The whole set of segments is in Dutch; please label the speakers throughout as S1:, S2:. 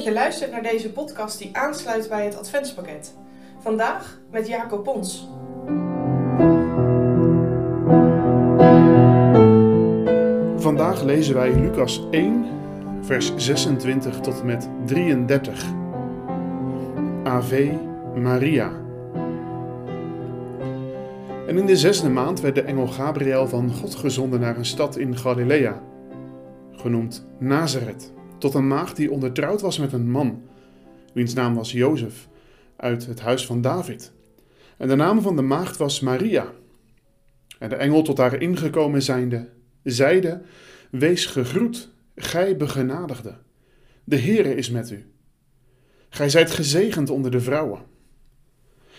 S1: dat je luistert naar deze podcast die aansluit bij het Adventspakket. Vandaag met Jacob Pons.
S2: Vandaag lezen wij Lucas 1, vers 26 tot en met 33. Ave Maria. En in de zesde maand werd de engel Gabriel van God gezonden naar een stad in Galilea, genoemd Nazareth, tot een maagd die ondertrouwd was met een man, wiens naam was Jozef, uit het huis van David. En de naam van de maagd was Maria. En de engel tot haar ingekomen zijnde, zeide, Wees gegroet, gij begenadigde. De Heere is met u. Gij zijt gezegend onder de vrouwen.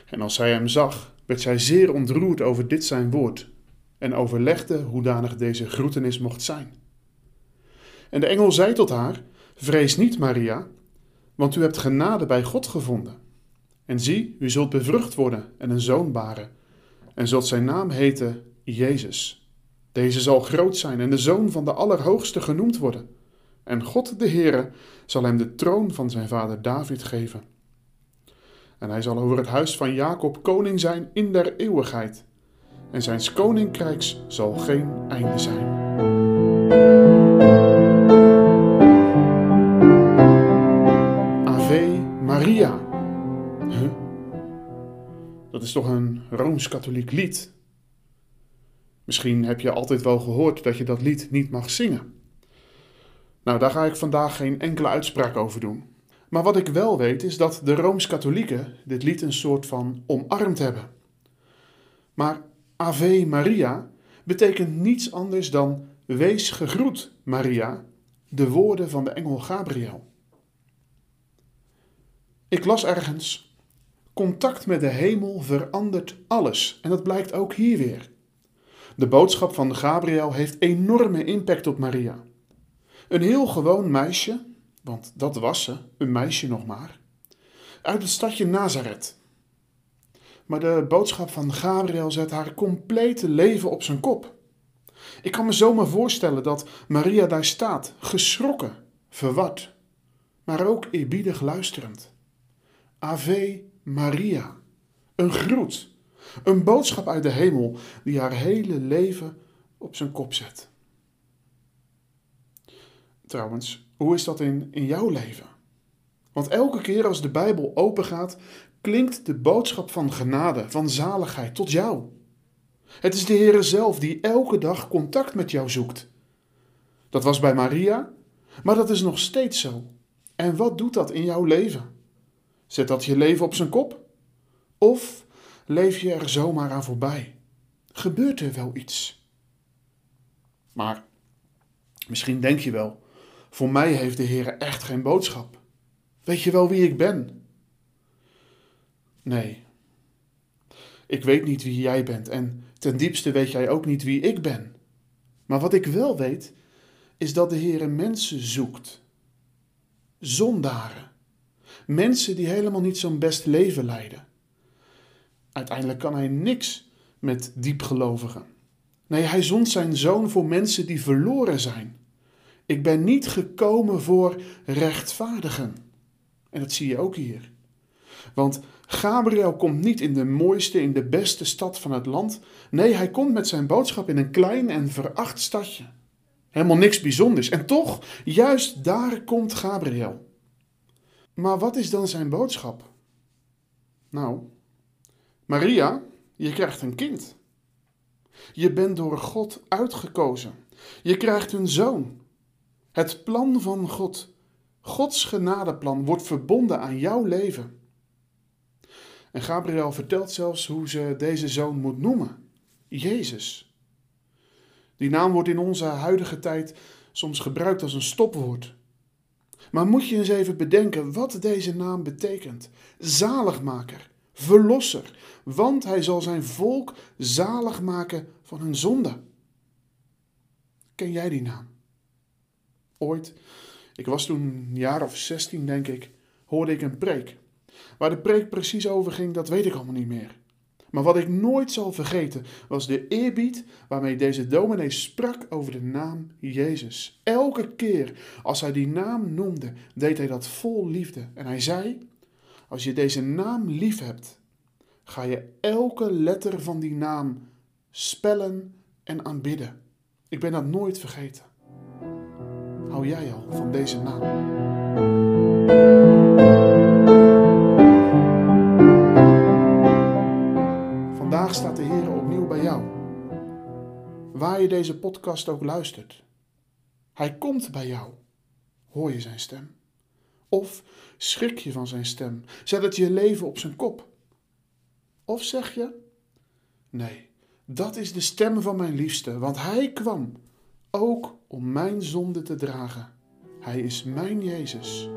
S2: En als zij hem zag, werd zij zeer ontroerd over dit zijn woord en overlegde hoedanig deze groetenis mocht zijn. En de engel zei tot haar: Vrees niet, Maria, want u hebt genade bij God gevonden. En zie, u zult bevrucht worden en een zoon baren, en zult zijn naam heten Jezus. Deze zal groot zijn en de zoon van de Allerhoogste genoemd worden. En God de Heere zal hem de troon van zijn vader David geven. En hij zal over het huis van Jacob koning zijn in der eeuwigheid. En zijn koninkrijks zal geen einde zijn. Dat is toch een rooms-katholiek lied? Misschien heb je altijd wel gehoord dat je dat lied niet mag zingen. Nou, daar ga ik vandaag geen enkele uitspraak over doen. Maar wat ik wel weet is dat de Rooms-Katholieken dit lied een soort van omarmd hebben. Maar Ave Maria betekent niets anders dan Wees gegroet, Maria, de woorden van de engel Gabriel. Ik las ergens: Contact met de hemel verandert alles. En dat blijkt ook hier weer. De boodschap van Gabriel heeft enorme impact op Maria. Een heel gewoon meisje, want dat was ze, een meisje nog maar, uit het stadje Nazareth. Maar de boodschap van Gabriel zet haar complete leven op zijn kop. Ik kan me zomaar voorstellen dat Maria daar staat, geschrokken, verward, maar ook eerbiedig luisterend. Ave Maria, een groet, een boodschap uit de hemel die haar hele leven op zijn kop zet. Trouwens, hoe is dat in, in jouw leven? Want elke keer als de Bijbel opengaat, klinkt de boodschap van genade, van zaligheid tot jou. Het is de Heere zelf die elke dag contact met jou zoekt. Dat was bij Maria, maar dat is nog steeds zo. En wat doet dat in jouw leven? Zet dat je leven op zijn kop? Of leef je er zomaar aan voorbij? Gebeurt er wel iets? Maar misschien denk je wel, voor mij heeft de Heer echt geen boodschap. Weet je wel wie ik ben? Nee. Ik weet niet wie jij bent en ten diepste weet jij ook niet wie ik ben. Maar wat ik wel weet, is dat de Heer mensen zoekt. Zondaren. Mensen die helemaal niet zo'n best leven leiden. Uiteindelijk kan hij niks met diepgelovigen. Nee, hij zond zijn zoon voor mensen die verloren zijn. Ik ben niet gekomen voor rechtvaardigen. En dat zie je ook hier. Want Gabriel komt niet in de mooiste, in de beste stad van het land. Nee, hij komt met zijn boodschap in een klein en veracht stadje. Helemaal niks bijzonders. En toch, juist daar komt Gabriel. Maar wat is dan zijn boodschap? Nou, Maria, je krijgt een kind. Je bent door God uitgekozen. Je krijgt een zoon. Het plan van God, Gods genadeplan, wordt verbonden aan jouw leven. En Gabriel vertelt zelfs hoe ze deze zoon moet noemen: Jezus. Die naam wordt in onze huidige tijd soms gebruikt als een stopwoord. Maar moet je eens even bedenken wat deze naam betekent: zaligmaker, verlosser, want hij zal zijn volk zalig maken van hun zonde. Ken jij die naam? ooit, ik was toen een jaar of 16 denk ik, hoorde ik een preek. Waar de preek precies over ging, dat weet ik allemaal niet meer. Maar wat ik nooit zal vergeten was de eerbied waarmee deze dominee sprak over de naam Jezus. Elke keer als hij die naam noemde, deed hij dat vol liefde. En hij zei: Als je deze naam lief hebt, ga je elke letter van die naam spellen en aanbidden. Ik ben dat nooit vergeten. Hou jij al van deze naam? Staat de Heer opnieuw bij jou. Waar je deze podcast ook luistert. Hij komt bij jou. Hoor je zijn stem? Of schrik je van zijn stem? Zet het je leven op zijn kop? Of zeg je: Nee, dat is de stem van mijn liefste, want hij kwam ook om mijn zonde te dragen. Hij is mijn Jezus.